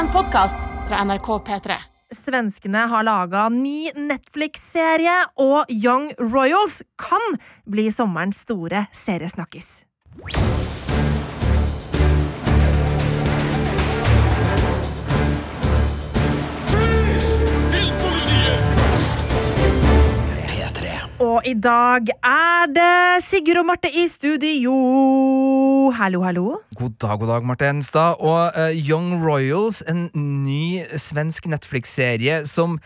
En podkast fra NRK P3. Svenskene har laga ny Netflix-serie, og Young Royals kan bli sommerens store seriesnakkis. Og i dag er det Sigurd og Marte i studio. Hallo, hallo. God dag, god dag, Marte Enstad. Og uh, Young Royals, en ny svensk Netflix-serie som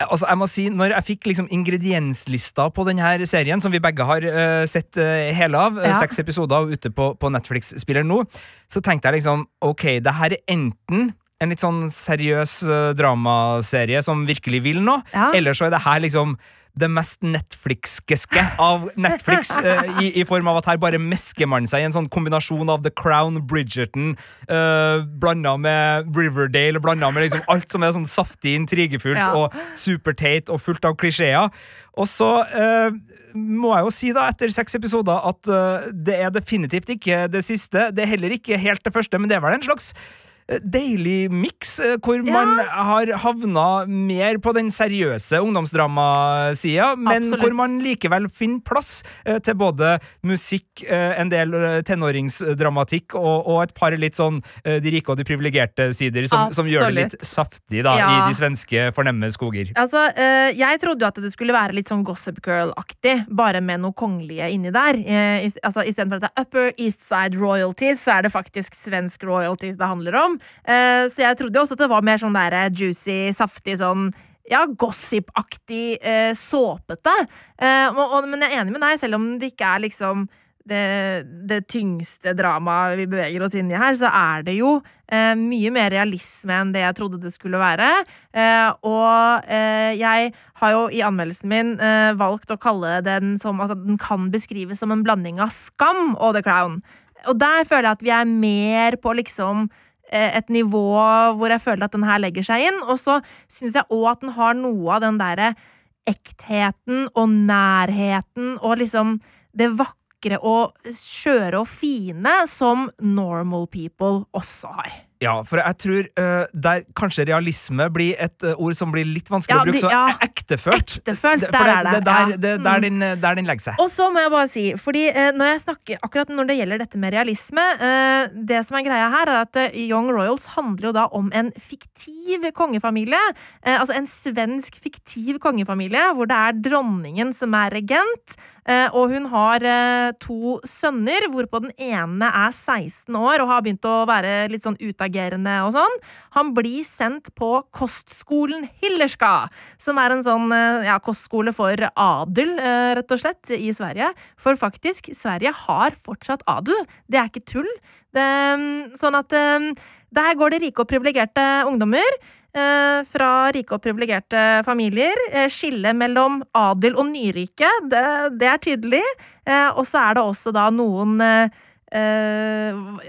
Altså, jeg må si, når jeg fikk liksom ingredienslista på denne serien, som vi begge har uh, sett uh, hele av, eh, Ja. seks episoder ute på, på Netflix-spilleren nå, så tenkte jeg liksom ok, det her er enten en litt sånn seriøs eh, dramaserie som virkelig vil noe, Ja. eller så er det her liksom det mest Netflixkeske av Netflix, uh, i, i form av at her bare mesker man seg i en sånn kombinasjon av The Crown, Bridgerton, uh, blanda med Riverdale, blanda med liksom alt som er sånn saftig, intrigefullt Ja. og superteit og fullt av klisjeer. Og så eh, må jeg jo si, da, etter seks episoder, at eh, det er definitivt ikke det siste. Det er heller ikke helt det første, men det er vel en slags eh, deilig miks, eh, hvor man har havna mer på den seriøse ungdomsdramasida, men Absolutt. hvor man likevel finner plass eh, til både musikk, eh, en del tenåringsdramatikk og, og et par litt sånn de rike og de privilegerte sider, som, som gjør det litt saftig da, i de svenske fornemme skoger. Altså, Jeg trodde jo at det skulle være litt sånn Gossip Girl-aktig, bare med noe kongelige inni der. Altså, Istedenfor at det er Upper East Side royalties, så er det faktisk svensk royalties det handler om. Eh, så jeg trodde jo også at det var mer sånn der eh, juicy, saftig sånn ja, gossip-aktig, eh, såpete. Eh, men jeg er enig med deg, selv om det ikke er liksom det, det tyngste dramaet vi beveger oss inn i her, så er det jo eh, mye mer realisme enn det jeg trodde det skulle være. Og jeg har jo i anmeldelsen min valgt å kalle den som at den kan beskrives som en blanding av Skam og The Crown. Og der føler jeg at vi er mer på liksom et nivå hvor jeg føler at den her legger seg inn. Og så syns jeg òg at den har noe av den derre ektheten og nærheten og liksom det vakre og skjøre og fine som normal people også har. Ja, for jeg tror uh, der kanskje realisme blir et uh, ord som blir litt vanskelig Ja, å bruke, så ja. ektefølt. Ektefølt, Det- der for er det, Det, der, det, der, Mm. den, der den legger seg. Og så må jeg bare si, fordi uh, når jeg snakker akkurat når det gjelder dette med realisme eh, Det som er greia her, er at eh, Young Royals handler jo da om en fiktiv kongefamilie. Eh, altså en svensk fiktiv kongefamilie, hvor det er dronningen som er regent. Eh, og hun har eh, to sønner, hvorpå den ene er 16 år og har begynt å være litt sånn utagerende og sånn. Han blir sendt på kostskolen Hillerska, som er en sånn eh, ja, kostskole for adel, rett og slett, i Sverige. For faktisk, Sverige har fortsatt adel. Det er ikke tull. Det, mm, sånn at der går det rike og privilegerte ungdommer. Eh, Fra rike og privilegerte familier. Eh, Skillet mellom adel og nyrike, det, det er tydelig. Eh, Og så er det også da noen eh,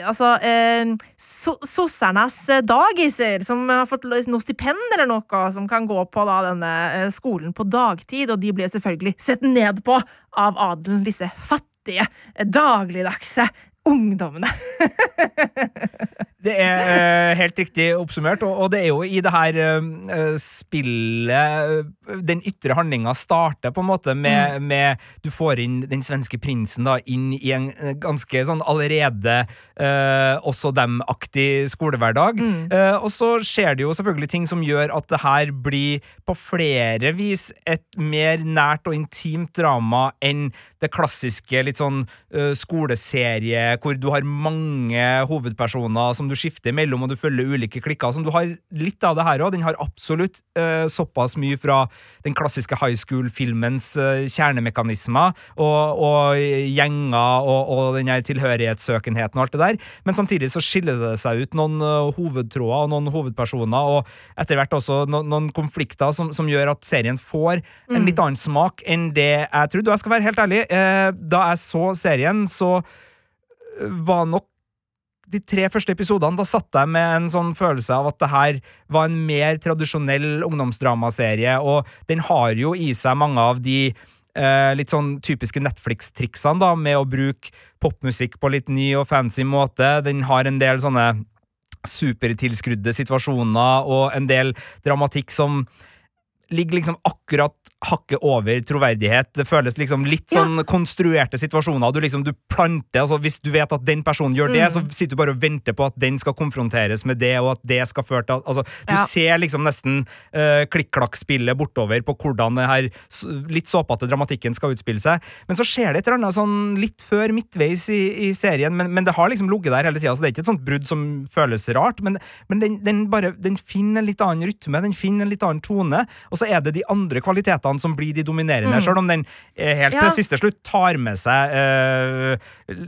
altså eh, so Sossernes dagiser, som har fått noe stipend eller noe, som kan gå på da denne skolen på dagtid, og de blir selvfølgelig sett ned på av adelen, disse fattige, dagligdagse ungdommene. Det er eh, helt riktig oppsummert, og, det er jo i det her eh, spillet eh, Den ytre handlinga starter på en måte med, Mm. med Du får inn den svenske prinsen da inn i en ganske sånn allerede eh, også dem-aktig skolehverdag. Mm. Eh, og så skjer det jo selvfølgelig ting som gjør at det her blir på flere vis et mer nært og intimt drama enn det klassiske litt sånn eh, skoleserie hvor du har mange hovedpersoner som du skifter mellom, og du følger ulike klikker. Som du har litt av det her òg. Den har absolutt uh, såpass mye fra den klassiske high school-filmens uh, kjernemekanismer og, og gjenger og, og den tilhørighetssøkenheten og alt det der. Men samtidig så skiller det seg ut noen uh, hovedtråder og noen hovedpersoner, og etter hvert også no, noen konflikter som, som gjør at serien får en litt annen smak enn det jeg trodde. Og jeg skal være helt ærlig, da jeg så serien, så var nok de tre første episodene, da satt jeg med en sånn følelse av at det her var en mer tradisjonell ungdomsdramaserie, og den har jo i seg mange av de eh, litt sånn typiske Netflix-triksene, da, med å bruke popmusikk på litt ny og fancy måte. Den har en del sånne supertilskrudde situasjoner og en del dramatikk som ligger liksom akkurat hakket over troverdighet. Det føles liksom litt sånn konstruerte situasjoner. Du liksom, du planter, altså Hvis du vet at den personen gjør det, Mm. så sitter du bare og venter på at den skal konfronteres med det, og at det skal føre til altså, Du Ja. ser liksom nesten uh, klikk-klakk-spillet bortover på hvordan det her litt såpete dramatikken skal utspille seg. Men så skjer det et eller annet sånn litt før midtveis i, i serien, men, men det har liksom ligget der hele tida, så det er ikke et sånt brudd som føles rart, men, men den, den bare den finner en litt annen rytme, den finner en litt annen tone, og så er det de andre kvalitetene som blir de dominerende, Mm. selv om den eh, helt Ja. til siste slutt tar med seg uh,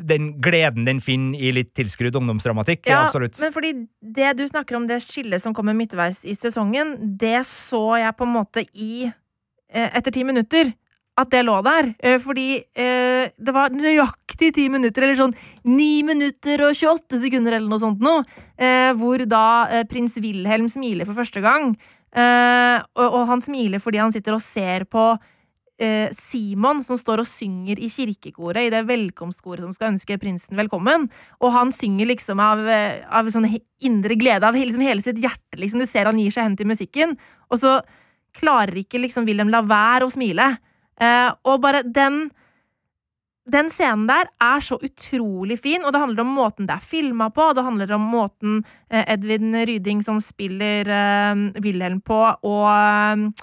den gleden den finner i litt tilskrudd ungdomsdramatikk. Ja, absolutt. Men fordi det du snakker om, det skillet som kommer midtveis i sesongen, det så jeg på en måte i eh, Etter ti minutter. At det lå der. Eh, Fordi eh, det var nøyaktig ti minutter, eller sånn ni minutter og 28 sekunder eller noe sånt noe, eh, hvor da eh, prins Wilhelm smiler for første gang. Eh, og, og han smiler fordi han sitter og ser på eh, Simon som står og synger i kirkekoret, i det velkomstkoret som skal ønske prinsen velkommen. Og han synger liksom av, av sånn indre glede, av liksom hele sitt hjerte. Liksom. Du ser han gir seg hen til musikken, og så klarer ikke liksom Wilhelm la være å smile. Eh, og bare den den scenen der er så utrolig fin, og det handler om måten det er filma på, og det handler om måten eh, Edvin Ryding som spiller eh, Wilhelm på, og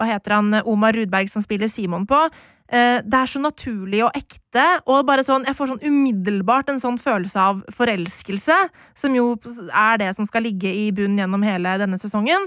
hva heter han, Omar Rudberg som spiller Simon på. Det er så naturlig og ekte, og bare sånn, jeg får sånn umiddelbart en sånn følelse av forelskelse, som jo er det som skal ligge i bunn gjennom hele denne sesongen.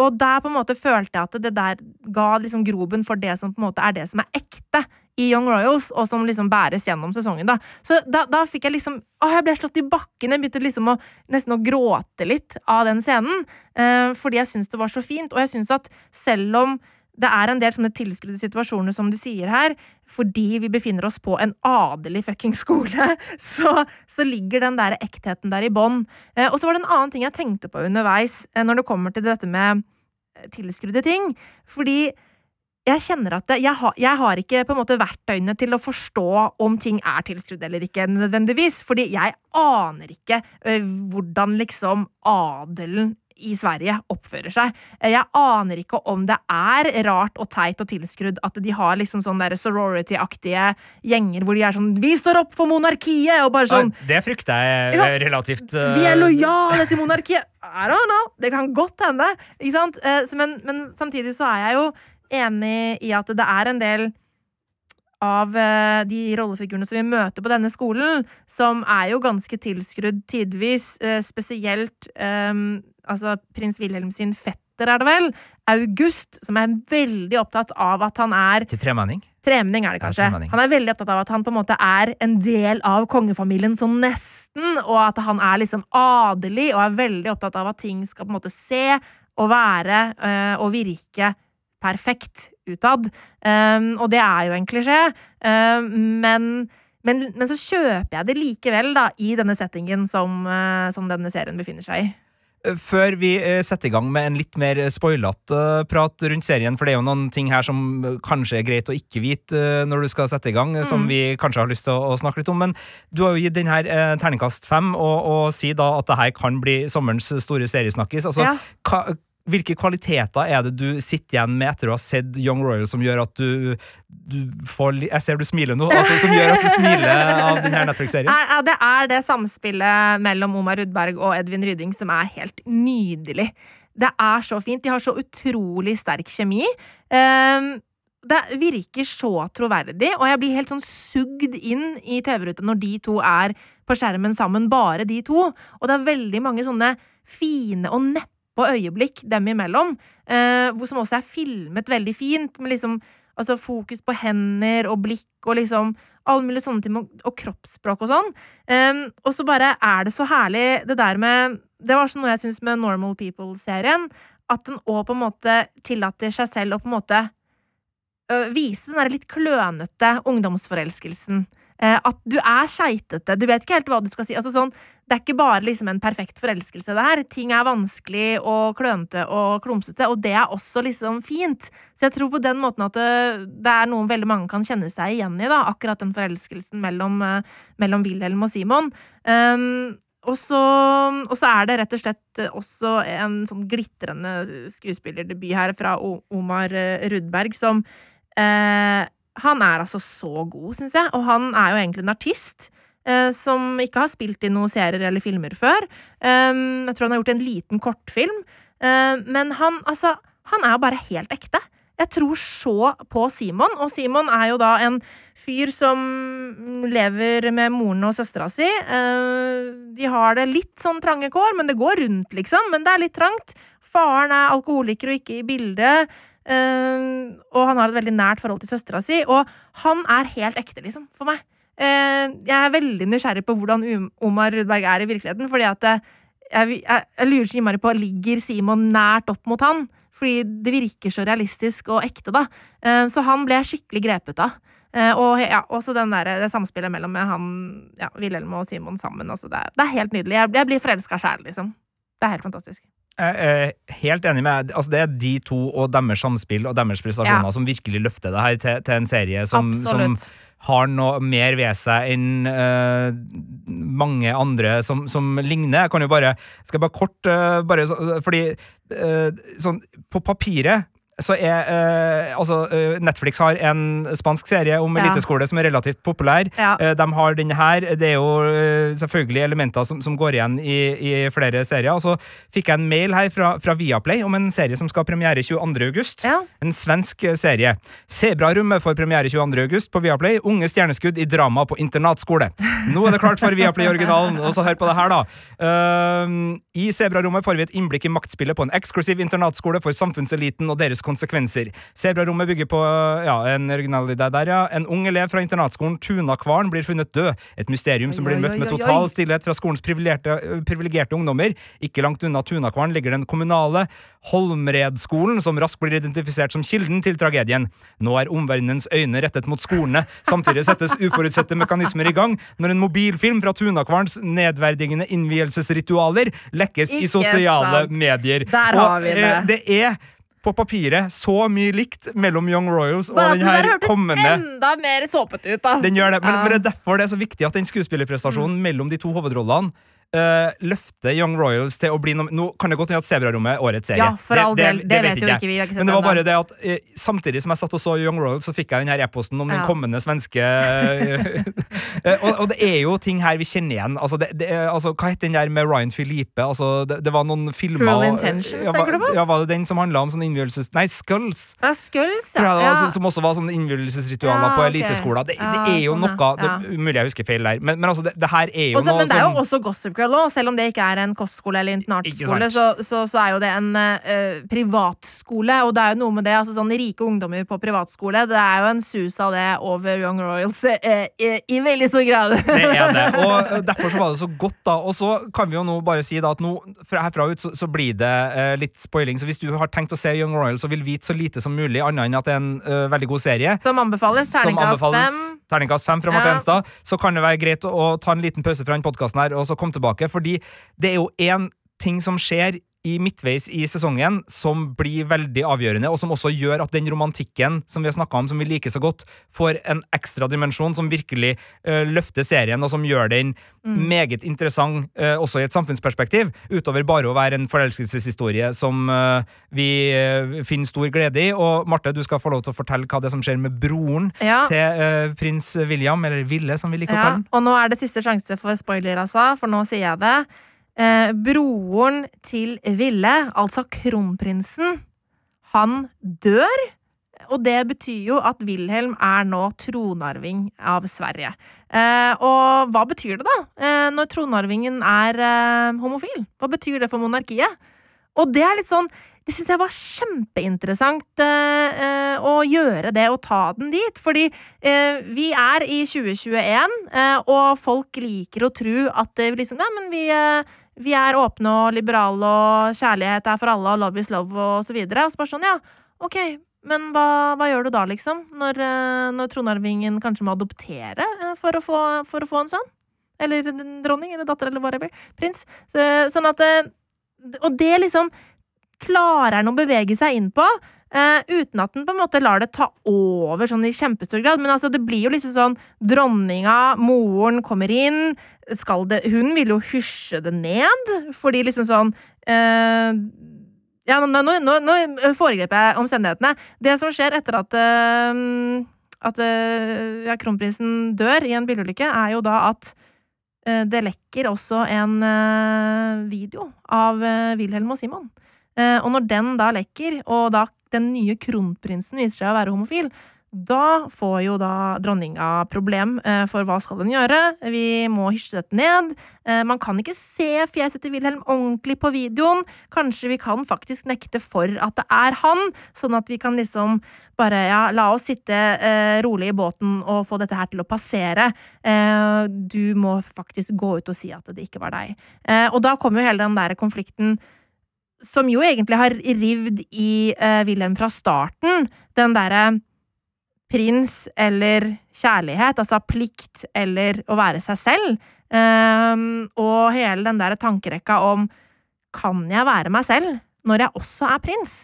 Og der på en måte følte jeg at det der ga liksom grobunn for det som på en måte er det som er ekte i Young Royals, og som liksom bæres gjennom sesongen. da. Så da, da fikk jeg liksom Å, jeg ble slått i bakken. Jeg begynte liksom å nesten å gråte litt av den scenen. Eh, fordi jeg syns det var så fint. Og jeg syns at selv om det er en del sånne tilskrudde situasjoner, som du sier her, fordi vi befinner oss på en adelig fucking skole, så, så ligger den der ektheten der i bånn. Eh, og så var det en annen ting jeg tenkte på underveis eh, når det kommer til dette med eh, tilskrudde ting. Fordi jeg kjenner at jeg, har, jeg har ikke på en måte verktøyene til å forstå om ting er tilskrudd eller ikke, nødvendigvis. Fordi jeg aner ikke ø, hvordan liksom adelen i Sverige oppfører seg. Eh, Jeg aner ikke om det er rart og teit og tilskrudd at de har liksom sånn sorority-aktige gjenger hvor de er sånn 'Vi står opp for monarkiet!' og bare sånn det frykter jeg er relativt uh... vi er lojale til monarkiet! I don't know! Det kan godt hende. Ikke sant? Eh, Men, men samtidig så er jeg jo enig i at det er en del av eh, de rollefigurene som vi møter på denne skolen, som er jo ganske tilskrudd tidvis. eh, spesielt eh, altså prins Wilhelm sin fetter, er det vel? August, som er veldig opptatt av at han er Til tremenning? Tremenning er det kanskje. Ja, Han er veldig opptatt av at han på en måte er en del av kongefamilien sånn nesten, og at han er liksom adelig, og er veldig opptatt av at ting skal på en måte se og være øh, og virke perfekt utad. Um, og det er jo en klisjé, um, men, men, men så kjøper jeg det likevel, da, i denne settingen som, øh, som denne serien befinner seg i. Før vi eh, setter i gang med en litt mer spoilete eh, prat rundt serien, for det er jo noen ting her som eh, kanskje er greit å ikke vite når du skal sette i gang, mm. som vi kanskje har lyst til å, snakke litt om, men du har jo gitt den her terningkast fem, og, og sier da at det her kan bli sommerens store seriesnakkis. Altså, Ja. hva, hvilke kvaliteter er det du sitter igjen med etter å ha sett Young Royal som gjør at du, du får Jeg ser du smiler nå. Altså, som gjør at du smiler av denne Netflix-serien? Det er det samspillet mellom Omar Rudberg og Edvin Ryding som er helt nydelig. Det er så fint. De har så utrolig sterk kjemi. Ehm, det virker så troverdig, og jeg blir helt sånn sugd inn i TV-ruta når de to er på skjermen sammen, bare de to. Og det er veldig mange sånne fine og neppe øyeblikk dem imellom, eh, som også er filmet veldig fint, med liksom altså fokus på hender og blikk og liksom alle mulige sånne ting, og- og kroppsspråk og sånn. Um, og så bare er det så herlig det der med Det var sånn noe jeg syns med Normal People-serien, at den òg på en måte tillater seg selv å på en måte øh, vise den der litt klønete ungdomsforelskelsen. Eh, at du er skeitete, du vet ikke helt hva du skal si. Altså sånn, det er ikke bare liksom en perfekt forelskelse, det her. Ting er vanskelig og klønete og klumsete, og det er også liksom fint. Så jeg tror på den måten at det, det er noe veldig mange kan kjenne seg igjen i, da. Akkurat den forelskelsen mellom, eh, mellom Wilhelm og Simon. Um, og, så, og så er det rett og slett også en sånn glitrende skuespillerdebut her fra Omar eh, Rudberg, som eh, Han er altså så god, syns jeg, og han er jo egentlig en artist. eh, som ikke har spilt i noen serier eller filmer før. Um, jeg tror han har gjort en liten kortfilm. Uh, men han, altså, han er jo bare helt ekte. Jeg tror så på Simon, og Simon er jo da en fyr som lever med moren og søstera si. Uh, de har det litt sånn trange kår, men det går rundt, liksom. Men det er litt trangt. Faren er alkoholiker og ikke i bildet. Eh, og han har et veldig nært forhold til søstera si. Og han er helt ekte, liksom, for meg. Uh, jeg er veldig nysgjerrig på hvordan Omar Rudberg er i virkeligheten, fordi at eh, jeg, jeg, jeg lurer så innmari på Ligger Simon nært opp mot han? Fordi det virker så realistisk og ekte, da. Uh, så han ble jeg skikkelig grepet av. Eh, og ja, også der, det samspillet mellom han, ja, Wilhelm og Simon sammen. Altså, det, er, det er helt nydelig. Jeg, jeg blir forelska sjæl, liksom. Det er helt fantastisk. Jeg er helt enig med altså Det er de to og deres samspill og deres prestasjoner Ja. som virkelig løfter det her til, til en serie som, som har noe mer ved seg enn uh, mange andre som, som ligner. Jeg kan jo bare Skal bare kort uh, bare, Fordi uh, sånn På papiret så er eh, Altså, eh, Netflix har en spansk serie om Ja. eliteskole som er relativt populær. Ja. Eh, De har denne her. Det er jo eh, selvfølgelig elementer som, som går igjen i, i flere serier. Og så fikk jeg en mail her fra, fra Viaplay om en serie som skal ha premiere 22. august. Ja. En svensk serie. Sebrarommet får premiere 22. august på Viaplay. Unge stjerneskudd i drama på internatskole. Nå er det klart for Viaplay-originalen, og så hør på det her, da. Uh, I Sebrarommet får vi et innblikk i maktspillet på en eksklusiv internatskole for samfunnseliten og deres konsekvenser. Sebrarommet bygger på ja, en originalitet der, ja. En ung elev fra internatskolen Tunakvaren blir funnet død. Et mysterium som blir møtt med total stillhet fra skolens privilegerte, ungdommer. Ikke langt unna Tunakvaren ligger den kommunale Holmredskolen, som raskt blir identifisert som kilden til tragedien. Nå er omverdenens øyne rettet mot skolene. Samtidig settes uforutsette mekanismer i gang når en mobilfilm fra Tunakvarens nedverdigende innvielsesritualer lekkes i sosiale sant. medier. Der Og, har vi det. eh, det er på papiret så mye likt mellom Young Royals og den her kommende enda mer såpete ut, da. den gjør det, men, Ja. men det er derfor det er så viktig at den skuespillerprestasjonen mellom de to hovedrollene eh, løfter Young Royals til å bli noe Nå kan det godt hende at Sebrarommet er årets serie. Ja, for all del. Det vet jo ikke vi, vi ikke sett Men det var bare det at uh, samtidig som jeg satt og så Young Royals, så fikk jeg den her e-posten om den kommende svenske eh, og, og det er jo ting her vi kjenner igjen. Altså, det, det altså, hva het den der med Ryan Filipe? Altså, det, det var noen filmer Cruel Intentions, ja, tenker du på? Ja, var det den som handla om sånn innvielses... Nei, Skulls! Ja, Skulls, det ja. var, som- Som også var sånne innvielsesritualer Ja, på eliteskoler. Det, det er jo sånn, ja. noe det, Ja. Mulig jeg husker feil der, men, men altså, det, det her er jo Også, noe men det er jo også Gossip Girl òg, selv om det ikke er en kostskole eller internatskole, så, så, så er jo det en uh, privatskole, og det er jo noe med det, altså sånn rike ungdommer på privatskole, det er jo en sus av det over Young Royals uh, i, i veldig stor grad. det er det. Og eh, derfor så var det så godt, da. Og så kan vi jo nå bare si da at nå, fra herfra ut, så, så blir det uh, litt spoiling. Så hvis du har tenkt å se Young Royals og vil vite så lite som mulig, annet enn at det er en eh, veldig god serie Som anbefales. Terningkast fem. terningkast fem fra Marte Ja. Enstad, så kan det være greit å, å ta en liten pause fra den podkasten og så komme tilbake, fordi det er jo én ting som skjer i midtveis i sesongen som blir veldig avgjørende, og som også gjør at den romantikken som vi har snakka om, som vi liker så godt, får en ekstra dimensjon som virkelig uh, løfter serien, og som gjør den meget interessant uh, også i et samfunnsperspektiv, utover bare å være en forelskelseshistorie som uh, vi finner stor glede i. Og Marte, du skal få lov til å fortelle hva det er som skjer med broren Ja. til prins William, eller Ville, som vi liker å Ja, kalle ham. og nå er det siste sjanse for spoiler, altså, for nå sier jeg det. Eh, broren til Ville, altså kronprinsen, han dør. Og det betyr jo at Wilhelm er nå tronarving av Sverige. Eh, og hva betyr det, da, eh, når tronarvingen er eh, homofil? Hva betyr det for monarkiet? Og det er litt sånn Det syns jeg var kjempeinteressant eh, eh, å gjøre det og ta den dit. Fordi eh, vi er i 2021, eh, og folk liker å tro at liksom, ja, vi, eh, vi er åpne og liberale, og kjærlighet er for alle, og love is love, og så videre. Og så bare sånn, ja, ok, men hva, hva gjør du da, liksom? Når, eh, når tronarvingen kanskje må adoptere for, å få, for å få en sønn? Eller dronning, eller datter, eller whatever. Prins. Så, sånn at Og det liksom klarer han å bevege seg inn på. Uh, uten at den på en måte lar det ta over sånn i kjempestor grad. Men altså, det blir jo liksom sånn Dronninga, moren, kommer inn. Skal det Hun vil jo hysje det ned, fordi liksom sånn uh, Ja, nå, nå, nå, nå foregriper jeg omstendighetene. Det som skjer etter at uh, at ja, kronprinsen dør i en bilulykke, er jo da at det lekker også en video av Wilhelm og Simon. Eh, og når den da lekker, og da den nye kronprinsen viser seg å være homofil, da får jo da dronninga problem, eh, for hva skal den gjøre? Vi må hysje dette ned. Eh, man kan ikke se fjeset til Wilhelm ordentlig på videoen. Kanskje vi kan faktisk nekte for at det er han, sånn at vi kan liksom bare ja, la oss sitte rolig i båten og få dette her til å passere. Du må faktisk gå ut og si at det ikke var deg. Og da kommer jo hele den der konflikten som jo egentlig har rivd i eh, Wilhelm fra starten. Den derre prins eller kjærlighet, altså plikt eller å være seg selv. Ehm, og hele den der tankerekka om kan jeg være meg selv når jeg også er prins?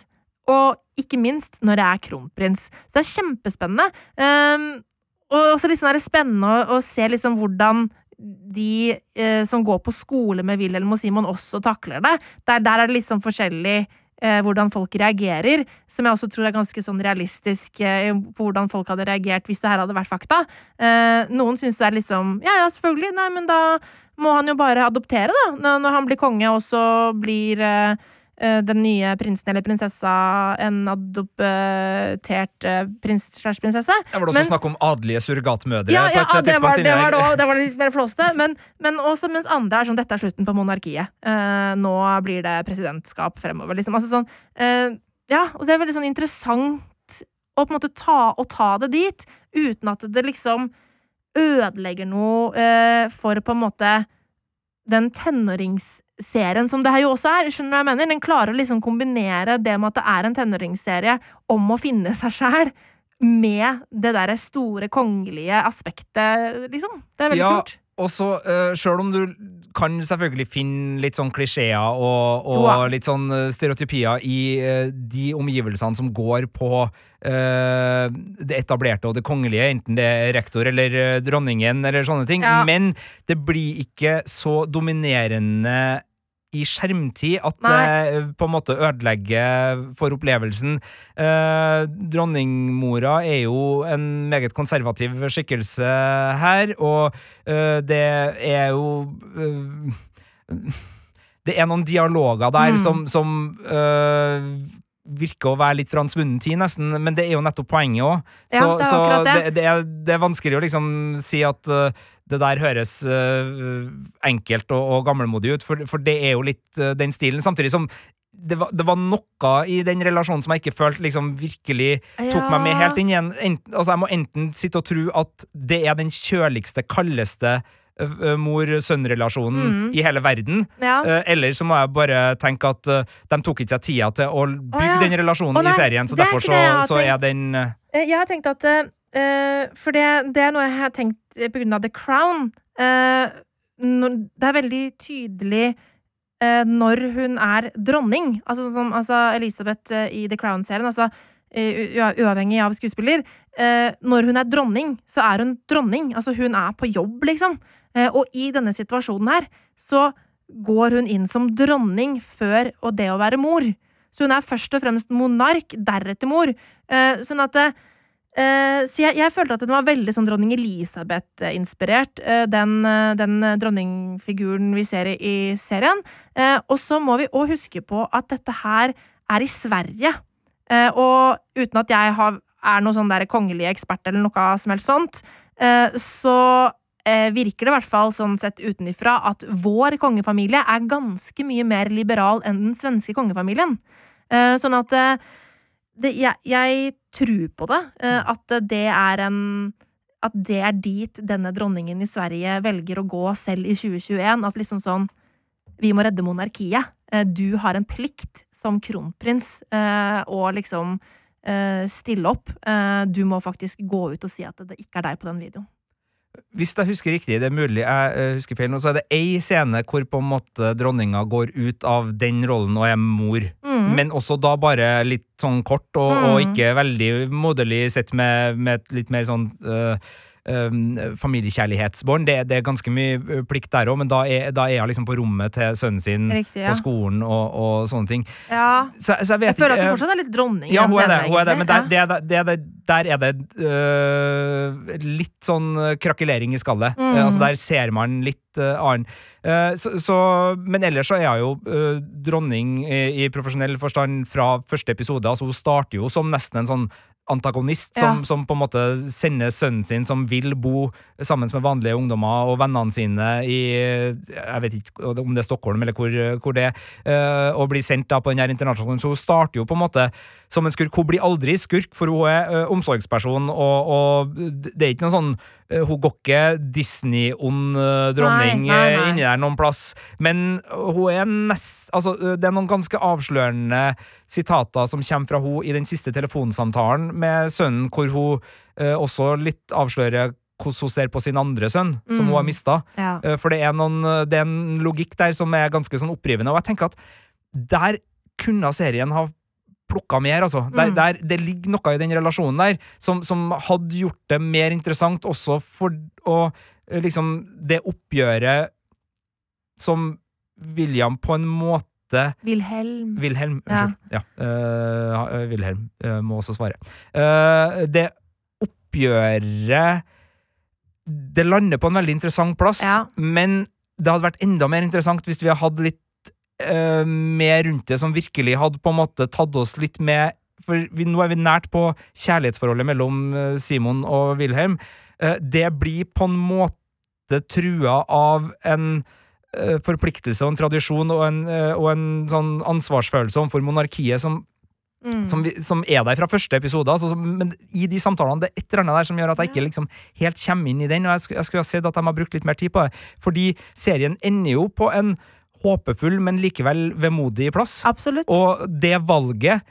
Og ikke minst når jeg er kronprins. Så det er kjempespennende. Ehm, og også litt sånn spennende å, å se liksom hvordan de eh, som går på skole med Wilhelm og Simon, også takler det. Der, der er det litt sånn forskjellig eh, hvordan folk reagerer, som jeg også tror er ganske sånn realistisk eh, på hvordan folk hadde reagert hvis det her hadde vært fakta. Eh, noen syns det er liksom Ja, ja, selvfølgelig. Nei, men da må han jo bare adoptere, da. Når, han blir konge, og så blir eh, den nye prinsen eller prinsessa en adoptert eh, prins slash prinsesse. Det var det også Men- snakk om adelige surrogatmødre Ja, ja, et det var, det, var, da- det var litt mer flåste. Men, men også mens andre er sånn Dette er slutten på monarkiet. Eh, nå blir det presidentskap fremover, liksom. Altså sånn eh, Ja, og det er veldig sånn interessant å på en måte ta, å ta det dit, uten at det liksom ødelegger noe eh, for på en måte den tenåringsserien som det her jo også er. Skjønner du hva jeg mener? Den klarer å liksom kombinere det med at det er en tenåringsserie om å finne seg sjæl, med det derre store kongelige aspektet, liksom. Det er veldig Ja, kult. Og så, uh, sjøl om du kan selvfølgelig finne litt sånn klisjeer og, og wow. litt sånn eh, stereotypier i uh, de omgivelsene som går på uh, det etablerte og det kongelige, enten det er rektor eller uh, dronningen eller sånne ting, Ja. men det blir ikke så dominerende i skjermtid at Nei. det eh, på en måte ødelegger for opplevelsen. Eh, dronningmora er jo en meget konservativ skikkelse her, og eh, det er jo eh, Det er noen dialoger der Mm. som, som eh, virker å være litt fra en svunnen tid, nesten, men det er jo nettopp poenget òg. Ja, Så, det er så det. det, det, er, det er vanskelig å liksom si at eh, det der høres uh, enkelt og, og gammelmodig ut, for, for det er jo litt uh, den stilen. Samtidig som det var, det var noe i den relasjonen som jeg ikke følte liksom virkelig tok meg med helt inn igjen. Enten, altså jeg må enten sitte og tro at det er den kjøligste, kaldeste uh, mor-sønn-relasjonen Mm. i hele verden. Ja. eh, eller så må jeg bare tenke at eh, de tok ikke seg tida til å bygge ja. den relasjonen Å, nei, i serien, så er derfor så, så er den eh, Eh, Jeg har tenkt at uh, For det, det er noe jeg har tenkt eh, på grunn av The Crown. Eh, det er veldig tydelig eh, når hun er dronning. Altså som altså Elisabeth i The Crown-serien. Altså uavhengig av skuespiller. Når hun er dronning, så er hun dronning. Altså hun er på jobb, liksom. Og i denne situasjonen her, så går hun inn som dronning før og det å være mor. Så hun er først og fremst monark, deretter mor. Sånn at Så jeg, jeg følte at den var veldig sånn dronning Elisabeth-inspirert, eh, den, eh, den eh, dronningfiguren vi ser i, i serien. Eh, og så må vi òg huske på at dette her er i Sverige. Eh, og uten at jeg har, er noen sånn der kongelig ekspert eller noe som helst sånt, eh, så eh, virker det i hvert fall sånn sett utenifra at vår kongefamilie er ganske mye mer liberal enn den svenske kongefamilien. Eh, sånn at eh, det, jeg, jeg tror på det. eh, at det er en At det er dit denne dronningen i Sverige velger å gå selv i 2021. At liksom sånn Vi må redde monarkiet. Eh, Du har en plikt som kronprins eh, å liksom stille opp. Du må faktisk gå ut og si at det ikke er deg på den videoen. Hvis jeg husker riktig, det er mulig jeg husker feil nå, så er det ei scene hvor på en måte dronninga går ut av den rollen og er mor. Mm. Mm. men også da bare litt sånn kort, og, og ikke veldig moderlig sett med, med litt mer sånn øh, familiekjærlighetsbånd. Det, det er ganske mye øh, plikt der òg, men da er, da er hun liksom på rommet til sønnen sin Riktig, ja. på skolen og, og sånne ting. ja. Så, så jeg vet Jeg føler at du øh, fortsatt er litt dronning. ja, hun er det, hun er det men der, egentlig. det, det, det, der er det øh, litt sånn krakelering i skallet. Mm. Altså Der ser man litt øh, annen. Så, så, men ellers så er hun jo øh, dronning i, i profesjonell forstand fra første episode. Altså Hun starter jo som nesten en sånn antagonist som, Ja. som på en måte sender sønnen sin, som vil bo sammen med vanlige ungdommer og vennene sine i Jeg vet ikke om det er Stockholm eller hvor, hvor det er, eh, og blir sendt da på den her internasjonalen. Så hun starter jo på en måte som en skurk. Hun blir aldri skurk, for hun er ø, omsorgsperson, og, og det er ikke noe sånn eh, Hun går ikke Disney-ond eh, dronning eh, inni der noen plass, men hun er nest Altså, eh, det er noen ganske avslørende sitater som kommer fra hun i den siste telefonsamtalen med sønnen, hvor hun ø, også litt avslører hvordan hun ser på sin andre sønn, som Mm. hun har mista. Ja. Eh, For det er, noen, det er en logikk der som er ganske sånn opprivende, og jeg tenker at der kunne serien ha plukka mer, altså. Mm. der, det ligger noe i den relasjonen der som, som hadde gjort det mer interessant også for å eh, liksom Det oppgjøret som William på en måte Wilhelm. Wilhelm, unnskyld. Ja. eh, Wilhelm uh, må også svare. Uh, det oppgjøret Det lander på en veldig interessant plass, Ja. men det hadde vært enda mer interessant hvis vi hadde hatt litt eh, mer rundt det, som virkelig hadde på en måte tatt oss litt med For vi, nå er vi nært på kjærlighetsforholdet mellom eh, Simon og Wilhelm. Eh, det blir på en måte trua av en forpliktelse og en tradisjon og en, og en sånn ansvarsfølelse overfor monarkiet som, Mm. som, vi, som er der fra første episode. Altså, men i de samtalene det er et eller annet der som gjør at jeg ikke liksom helt kommer inn i den. Og jeg skulle, jeg skulle ha sett at de har brukt litt mer tid på det. Fordi serien ender jo på en håpefull, men likevel vemodig plass. Absolutt. Og det valget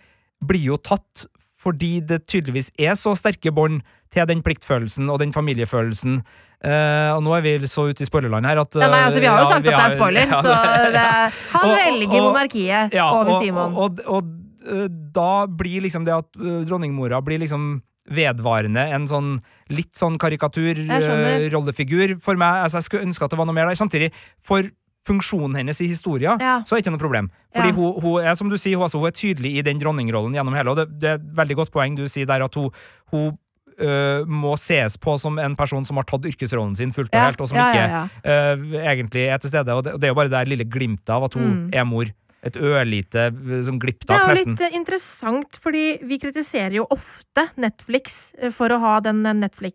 blir jo tatt fordi det tydeligvis er så sterke bånd til den pliktfølelsen og den familiefølelsen. Eh, og nå er vi så ute i spoilerland her at ja, nei, altså, vi har jo ja, sagt at det er spoiler, ja, så det, han Og- velger og- monarkiet ja, over og, Simon. Og, øh, da blir liksom det at øh, dronningmora blir liksom vedvarende en sånn litt sånn karikatur-rollefigur for meg. Altså, jeg skulle ønske at det var noe mer der. Samtidig, for funksjonen hennes i historien, Ja. så er det ikke noe problem. Fordi Ja. hun, hun er som du sier, hun, altså, hun er tydelig i den dronningrollen gjennom hele, og det, det er et veldig godt poeng du sier der, at hun, hun øh, må ses på som en person som har tatt yrkesrollen sin fullt og helt, og som ja, ikke ja, ja. øh, egentlig er til stede. Og det, det er jo bare det lille glimtet av at hun Mm. er mor. Et ørlite sånn Det glipptak, er jo nesten. litt eh, interessant, fordi vi kritiserer jo ofte Netflix eh, for å ha den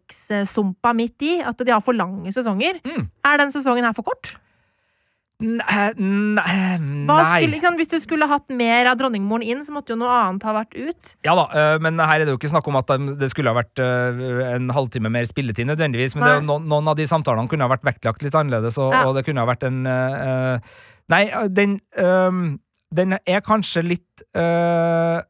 Netflix-sumpa midt i. At de har for lange sesonger. Mm. Er den sesongen her for kort? Nei, nei, nei. skulle, hvis du skulle hatt mer av dronningmoren inn, så måtte jo noe annet ha vært ut. Ja da, øh, men her er det jo ikke snakk om at det skulle ha vært øh, en halvtime mer spilletid nødvendigvis, men det, noen av de samtalene kunne ha vært vektlagt litt annerledes, og, Ja. og det kunne ha vært en øh, Nei, den øh, Den er kanskje litt uh,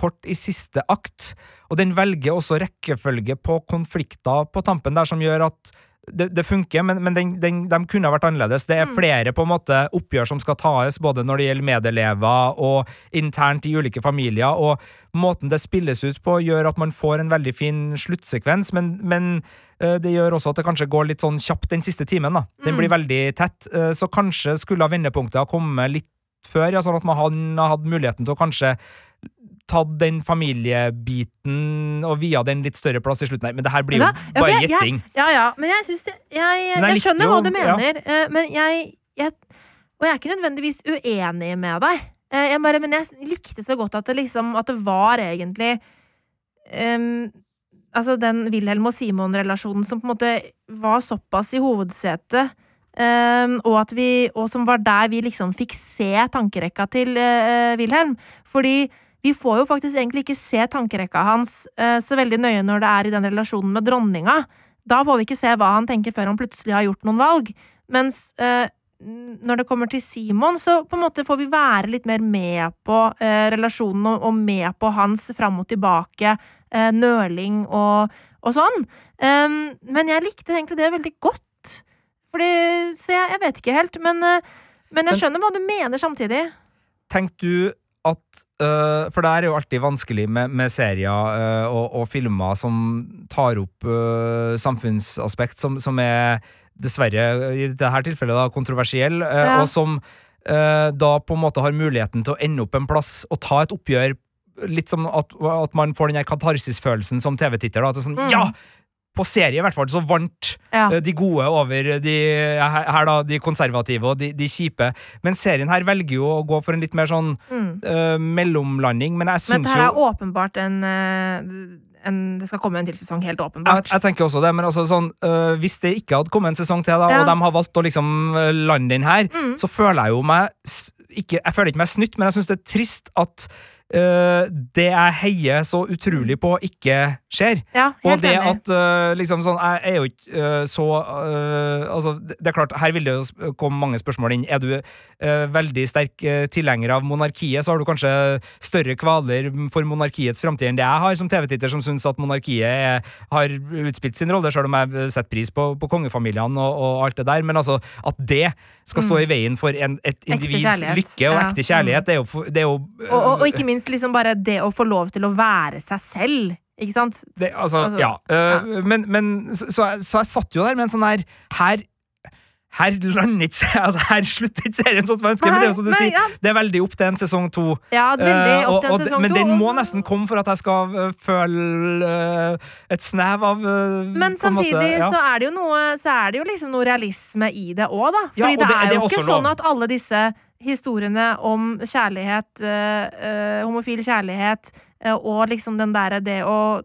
kort i siste akt, og den velger også rekkefølge på konflikter på tampen der som gjør at det, det funker, men, men den, den, de kunne ha vært annerledes. Det er Mm. flere på en måte oppgjør som skal tas, både når det gjelder medelever og internt i ulike familier. og Måten det spilles ut på, gjør at man får en veldig fin sluttsekvens, men, men eh, det gjør også at det kanskje går litt sånn kjapt den siste timen. da. Den Mm. blir veldig tett, eh, så kanskje skulle vendepunktet ha kommet litt før, ja, sånn at man hadde hatt muligheten til å kanskje tatt den familiebiten og via den litt større plass i slutten. her, men det her blir jo Ja, ja, bare gjetting. Ja, ja, men jeg syns det Jeg, jeg skjønner jo- hva du mener, eh, men jeg, jeg Og jeg er ikke nødvendigvis uenig med deg. Eh, Jeg bare, men jeg likte så godt at det liksom At det var egentlig um, Altså den Wilhelm og Simon-relasjonen som på en måte var såpass i hovedsetet. Um, og, at vi, og som var der vi liksom fikk se tankerekka til uh, Wilhelm. Fordi vi får jo faktisk egentlig ikke se tankerekka hans eh, så veldig nøye når det er i den relasjonen med dronninga. Da får vi ikke se hva han tenker før han plutselig har gjort noen valg. Mens eh, når det kommer til Simon, så på en måte får vi være litt mer med på eh, relasjonen og, og med på hans fram og tilbake, eh, nøling og, og sånn. Um, men jeg likte egentlig det veldig godt. Fordi, så jeg, jeg vet ikke helt, men, uh, men jeg Men- skjønner hva du mener samtidig. Tenk du at uh, For det er jo alltid vanskelig med, med serier uh, og, og filmer som tar opp uh, samfunnsaspekt som, som er dessverre i dette tilfellet da kontroversiell, Ja. og som da på en måte har muligheten til å ende opp en plass og ta et oppgjør. Litt som at, at man får den katarsisfølelsen som TV-titter. Er sånn, Mm. ja! På serie i hvert fall så vant Ja. Eh, de gode over de, her, da, de konservative og de, de kjipe. Men serien her velger jo å gå for en litt mer sånn Mm. uh, mellomlanding, men jeg Men det her er jo åpenbart en, eh, en Det skal komme en til sesong, helt åpenbart. jeg tenker også det, men altså sånn eh, hvis det ikke hadde kommet en sesong til, da, Ja. og de har valgt å liksom lande den her, Mm. så føler jeg jo meg ikke, Jeg føler ikke meg snytt, men jeg syns det er trist at eh, det jeg heier så utrolig på, ikke skjer. Ja, Og det enig. at uh, liksom sånn Jeg er jo ikke uh, så uh, Altså, det er klart, her vil det jo komme mange spørsmål inn. Er du veldig sterk tilhenger av monarkiet, så har du kanskje større kvaler for monarkiets framtid enn det jeg har som TV-titter, som syns at monarkiet er, har utspilt sin rolle, sjøl om jeg setter pris på, på kongefamiliene og, og alt det der. Men altså, at det skal stå i veien for en, et individs lykke og Ja. ekte kjærlighet, det er jo, det er jo og, og, og ikke minst liksom bare det å få lov til å være seg selv. Ikke sant? Det, altså, Altså, ja. øh, Men, men så, så, jeg, så jeg satt jo der med en sånn her Her her lander ikke altså, Her slutter ikke serien sånn som jeg ønsker, men det er jo som du Nei, sier, ja. det er veldig opp til en sesong to. Ja, veldig Eh, opp til en sesong men to. den må nesten komme for at jeg skal øh, føle øh, et snev av øh, Men samtidig måte, ja. så er det jo noe Så er det jo liksom noe realisme i det òg, da. Ja, Fordi det, det- er det er jo ikke sånn at alle disse historiene om kjærlighet, eh, eh, homofil kjærlighet, eh, og liksom den derre det å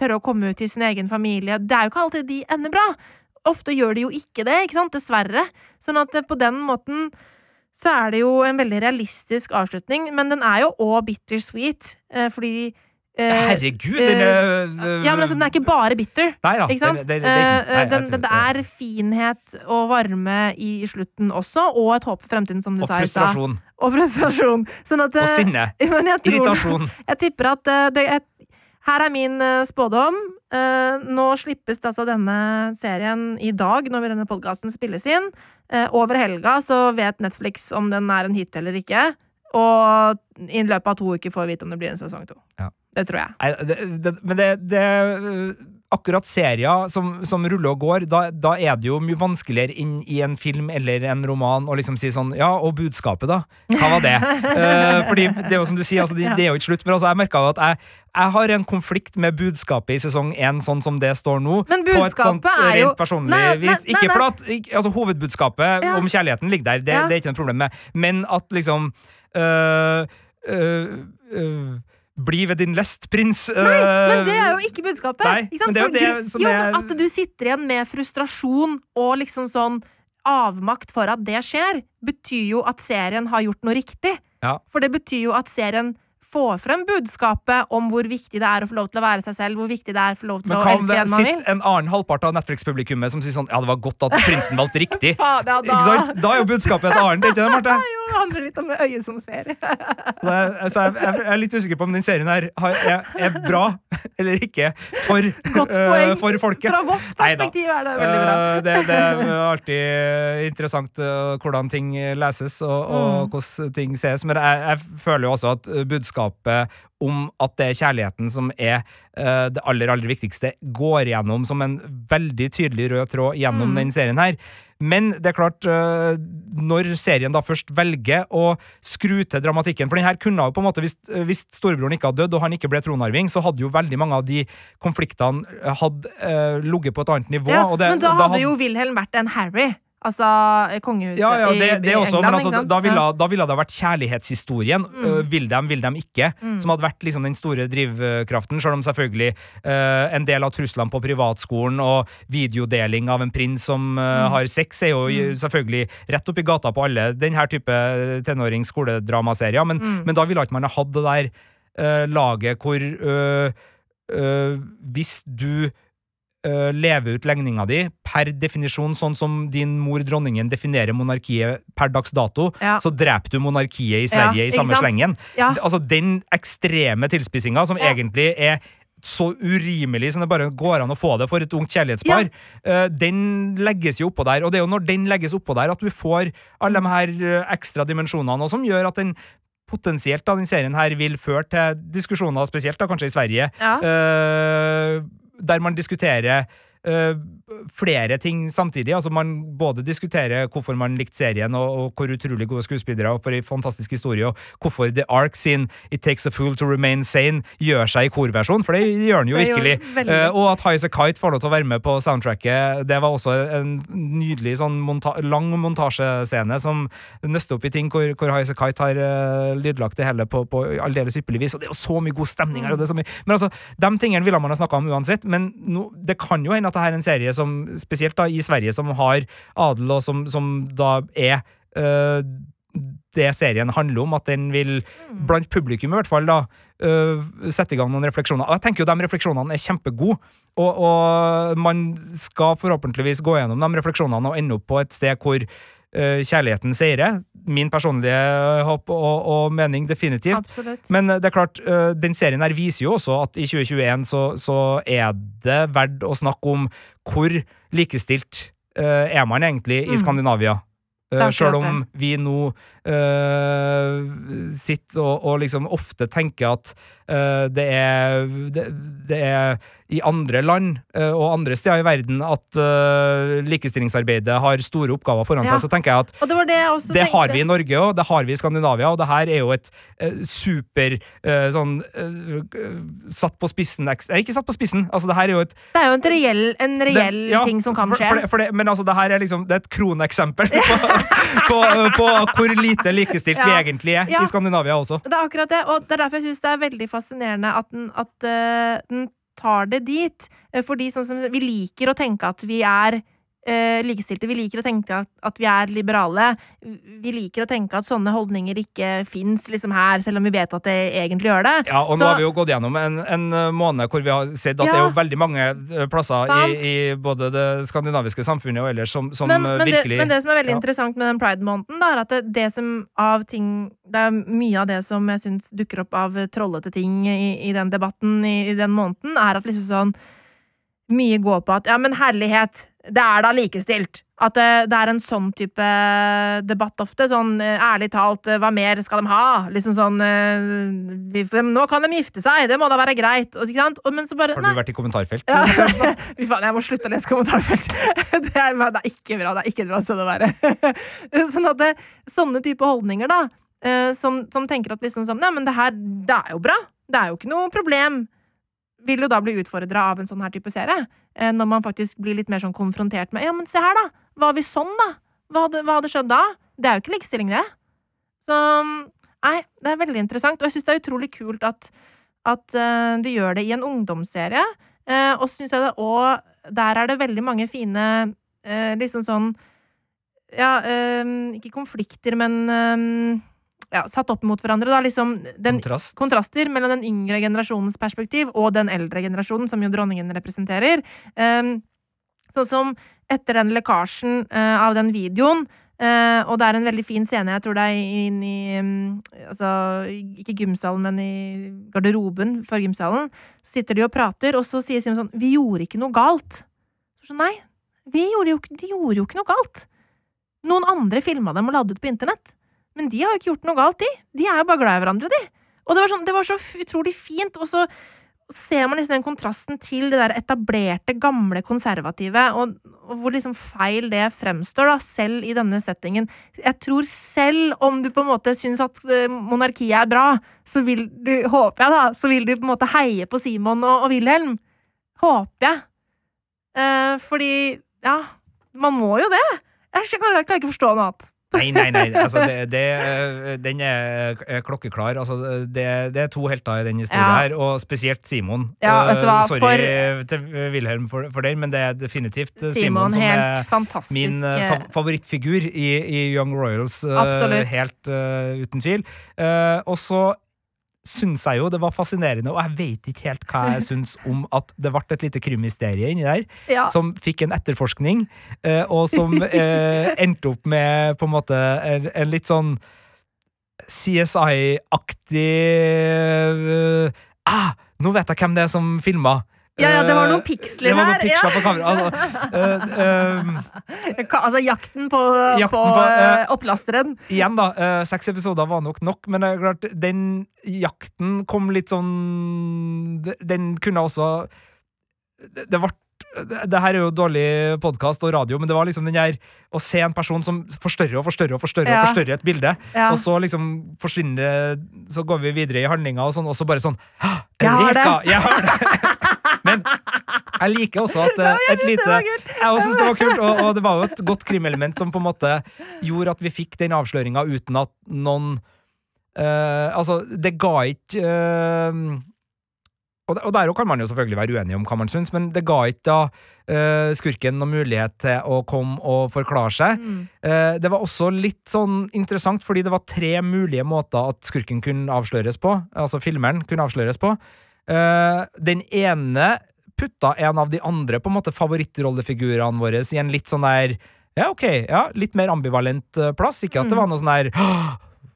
tørre å komme ut til sin egen familie Det er jo ikke alltid de ender bra. Ofte gjør de jo ikke det, ikke sant? Dessverre. Sånn at eh, på den måten så er det jo en veldig realistisk avslutning, men den er jo òg bittersweet, eh, fordi eh, Herregud, den er Ja, men altså, den er ikke bare bitter. Nei da. Ikke sant? Det, det, det, Eh, den, det er finhet og varme i slutten også, og et håp for fremtiden, som du Og sa i stad. frustrasjon. Og frustrasjon. Sånn at, Og eh, sinne. Jeg tror, Irritasjon. Jeg tipper at eh, det er, her er min eh, spådom. Nå slippes altså denne serien i dag, når denne podkasten spilles inn. Over helga så vet Netflix om den er en hit eller ikke. Og i løpet av to uker får vi vite om det blir en sesong to. Ja. Det tror jeg. Nei, det, det, men det, det Akkurat serier som, som ruller og går, da, da er det jo mye vanskeligere inn i en film eller en roman å liksom si sånn Ja, og budskapet, da? Hva var det? uh, fordi det er jo som du sier, altså, det, det er jo ikke slutt. Men altså, jeg merka at jeg, jeg har en konflikt med budskapet i sesong én, sånn som det står nå. Men på et sånt budskapet jo- rent personlig nei, vis. nei, Ikke nei. for at altså, Hovedbudskapet Ja. om kjærligheten ligger der, det, Ja. det er ikke noe problem med. Men at liksom øh, øh, øh, bli ved din lest, prins. Nei, men det er jo ikke budskapet. Nei, ikke men det er jo det som er- At du sitter igjen med frustrasjon og liksom sånn avmakt for at det skjer, betyr jo at serien har gjort noe riktig. Ja. For det betyr jo at serien får frem budskapet om hvor viktig det er å få lov til å være seg selv, hvor viktig det er å få lov til Men å elske det en man vil. sitter en annen halvpart av Netflix-publikummet som sier sånn Ja, det var godt at prinsen valgte riktig. Faen, ja, da, Ikke sant? Da er jo budskapet et annet, ikke det, Marte? Jo, det handler litt om øyet som ser. Så jeg, altså, jeg, jeg er litt usikker på om den serien her er, er bra eller ikke for, Godt poeng. for folket. Fra vårt Neida. perspektiv er det veldig bra. Uh, det, det er alltid interessant uh, hvordan ting leses og, og Mm. hvordan ting ses, men jeg, jeg føler jo også at eh, budskapet om at det er kjærligheten som er uh, det aller, aller viktigste, går gjennom som en veldig tydelig rød tråd gjennom Mm. den serien her. Men det er klart, uh, når serien da først velger å skru til dramatikken For den her kunne jo på en måte, hvis, hvis storebroren ikke hadde dødd og han ikke ble tronarving, så hadde jo veldig mange av de konfliktene eh, hadde uh, ligget på et annet nivå. Ja, det, men da og hadde jo Wilhelm vært en Harry. Altså kongehuset ja, ja, det, i, det i også, England, men altså, da, ville, da ville det vært kjærlighetshistorien. Mm. øh, vil dem, vil dem ikke? Mm. Som hadde vært liksom den store drivkraften. Selv om selvfølgelig uh, en del av truslene på privatskolen og videodeling av en prins som uh, Mm. har sex, er jo Mm. selvfølgelig rett oppi gata på alle denne type tenårings-skoledramaserier. Men, Mm. men da ville ikke man ha hatt det der laget hvor Hvis du øh, lever ut legninga di per definisjon, sånn som din mor dronningen definerer monarkiet per dags dato, Ja. så dreper du monarkiet i Sverige Ja, i samme slengen. Ja. Altså Den ekstreme tilspissinga som egentlig er så urimelig som det bare går an å få det for et ungt kjærlighetspar, Ja. den legges jo oppå der. Og det er jo når den legges oppå der at du får alle de her eh, ekstra dimensjonene, og som gjør at den potensielt da, den serien her vil føre til diskusjoner, spesielt da kanskje i Sverige, Ja. eh, der man diskuterer eh, flere ting samtidig. Altså Man både diskuterer hvorfor man likte serien, og, og hvor utrolig gode skuespillere, og for en fantastisk historie, og hvorfor The Ark sin It Takes a Fool to Remain Sane gjør seg i korversjon, for det gjør den jo virkelig. Uh. Og at High As A Kite får lov til å være med på soundtracket, det var også en nydelig sånn monta lang montasjescene som nøster opp i ting hvor, hvor High As A Kite har uh, lydlagt det hele på, på aldeles ypperlig vis. Og det er jo så mye god stemning her. og det er så mye Men altså, de tingene ville man ha snakka om uansett, men no, det kan jo hende at det her er en serie som, spesielt da i Sverige, som har adel, og som, som da er uh, det serien handler om, at den vil, blant publikum i hvert fall, da, uh, sette i gang noen refleksjoner. Og jeg tenker jo de refleksjonene er kjempegode, og, og man skal forhåpentligvis gå gjennom de refleksjonene og ende opp på et sted hvor kjærligheten seirer. Min personlige håp og, og mening, definitivt. Absolutt. Men eh, det er klart, eh, den serien her viser jo også at i 2021 så, så er det verdt å snakke om hvor likestilt eh, er man egentlig i Mm. Skandinavia. Uh, Sjøl om vi nå uh, sitter og, og liksom ofte tenker at uh, det er det, det er i andre land uh, og andre steder i verden at eh, likestillingsarbeidet har store oppgaver foran Ja. seg, så tenker jeg at det det det har vi i Norge òg, det har vi i Skandinavia, og det her er jo et eh, super eh, sånn eh, Satt på spissen Nei, ikke satt på spissen, altså det her er jo et Det er jo reell, en reell ja, ting som kan skje. For for det, men altså, det her er liksom Det er et kroneksempel på, på, på hvor lite likestilt vi egentlig er Ja. i Skandinavia også. Det er akkurat det, og det er derfor jeg syns det er veldig fascinerende at den, at, uh, den tar det dit. Eh, Fordi sånn som vi liker å tenke at vi er likestilte. Vi liker å tenke at, at vi er liberale. Vi liker å tenke at sånne holdninger ikke fins liksom her, selv om vi vet at det egentlig gjør det. Ja, og nå har vi jo gått gjennom en, en uh, måned hvor vi har sett at det er jo veldig mange uh, plasser i, i både det skandinaviske samfunnet og ellers som, som men, men virkelig det, men det som er veldig ja. interessant med den pride-måneden, er at det, det som av ting Det er mye av det som jeg syns dukker opp av trollete ting i, i den debatten i, i den måneden, er at liksom sånn Mye går på at ja, men herlighet, det er da likestilt. At det, det er en sånn type debatt ofte. Sånn eh, ærlig talt, eh, hva mer skal de ha? Liksom sånn eh, vi, Nå kan de gifte seg, det må da være greit. Og, ikke sant? Og, men så bare Har nei. du vært i kommentarfelt? Ja. Fy faen, jeg må slutte å lese kommentarfelt. Det er, det er ikke bra. Det er ikke et bra sted å være. Sånn at det, sånne type holdninger, da, eh, som, som tenker at liksom sånn Nei, men det her, det er jo bra. Det er jo ikke noe problem. Vil jo da bli utfordra av en sånn her type serie. eh, Når man faktisk blir litt mer sånn konfrontert med Ja, men se her, da. Var vi sånn, da? Hva hadde, hva hadde skjedd da? Det er jo ikke likestilling, det. Så Nei, det er veldig interessant. Og jeg syns det er utrolig kult at, at uh, de gjør det i en ungdomsserie. Uh, og syns jeg det òg Der er det veldig mange fine uh, liksom sånn Ja, eh, ikke konflikter, men eh, ja, satt opp mot hverandre, da. Liksom den Kontrast. kontraster mellom den yngre generasjonens perspektiv og den eldre generasjonen, som jo dronningen representerer. Um, sånn som etter den lekkasjen uh, av den videoen, Uh, og det er en veldig fin scene, jeg tror det er inn i um, Altså, ikke gymsalen, men i garderoben for gymsalen, så sitter de og prater, og så sier Simon sånn Vi gjorde ikke noe galt. Så, nei, vi gjorde jo, de gjorde jo ikke noe galt. Noen andre filma dem og la det ut på internett. Men de har jo ikke gjort noe galt, de. De er jo bare glad i hverandre, de. Og det var, sånn, det var så utrolig fint. Og så ser man liksom den kontrasten til det der etablerte, gamle, konservative, og, og hvor liksom feil det fremstår, da, selv i denne settingen. Jeg tror selv om du på en måte syns at eh, monarkiet er bra, så vil du, håper jeg da, så vil du på en måte heie på Simon og, og Wilhelm. Håper jeg. Eh, fordi, ja, man må jo det. Jeg, klarer- ikke å forstå noe annet. Nei, nei, nei. Altså, det, det, øh, den er øh, klokkeklar. Altså, det, det er to helter i den historien Ja. her, og spesielt Simon. Ja, Øh, Sorry til Wilhelm for, for den, men det er definitivt Simon, Simon, som er fantastisk. min fa favorittfigur i, i Young Royals. Absolutt. helt uh, uten tvil. Uh, og så syns jeg jo det var fascinerende, og jeg vet ikke helt hva jeg syns om at det ble et lite krimysterie inni der ja. som fikk en etterforskning, eh, og som eh, endte opp med på en måte en, en litt sånn CSI-aktig eh, ah, Nå vet jeg hvem det er som filma! Ja, ja, det var Eh, noen piksler det var noen her, på kamera. Altså, eh, eh, Altså jakten på, Jakten på, på, eh, eh, opplasteren. igjen, da. eh, seks episoder var nok nok, men det er klart, den jakten kom litt sånn Den kunne også Det, det ble det her er jo dårlig podkast og radio, men det var liksom den der å se en person som forstørrer og forstørrer og forstørrer, Ja. og forstørrer et bilde, Ja. og så liksom forsvinner det Så går vi videre i handlinga, og sånn, og så bare sånn Jeg har det!» Eureka! Jeg har det! Men jeg liker også at eh, et lite. Jeg også synes det var kult, og, og det var jo et godt krimelement som på en måte gjorde at vi fikk den avsløringa uten at noen uh, Altså, det ga ikke uh, og, og der kan man jo selvfølgelig være uenig om hva man syns, men det ga ikke da uh, skurken noen mulighet til å komme og forklare seg. Mm. Uh, det var også litt sånn interessant, fordi det var tre mulige måter at skurken kunne avsløres på. Altså filmeren kunne avsløres på. Eh, den ene putta en av de andre på en måte favorittrollefigurene våre i en litt sånn der Ja, ok, ja, litt mer ambivalent uh, plass. Ikke at det var noe sånn der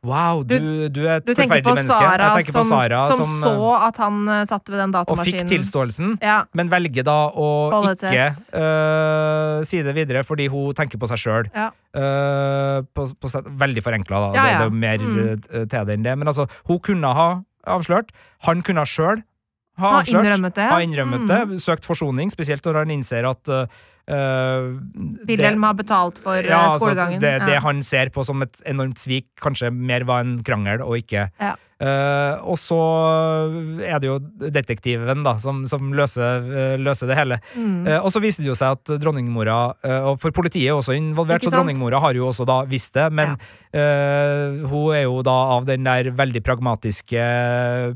Wow, du, du er et Du forferdelig menneske. Sara, Jeg tenker på Sara som, som, så eh, at han uh, satt ved den datamaskinen. og fikk tilståelsen Ja. men velger da å ikke øh, si det videre fordi hun tenker på seg sjøl. Ja. på veldig forenkla, da. Ja, Det, det er mer Mm. til det enn det. Men altså, hun kunne ha avslørt. Han kunne sjøl ha Ha avslørt. innrømmet det. Ha innrømmet Mm. det. Søkt forsoning, spesielt når han innser at Uh, Wilhelm har betalt for eh, ja, altså skolegangen. det, det Ja. han ser på som et enormt svik, kanskje mer var en krangel og ikke Ja. uh, Og så er det jo detektiven da som, som løser, uh, løser det hele. Mm. Eh, og så viser det jo seg at dronningmora eh, Og for politiet er også involvert, så dronningmora har jo også da visst det. Men eh, hun er jo da av den der veldig pragmatiske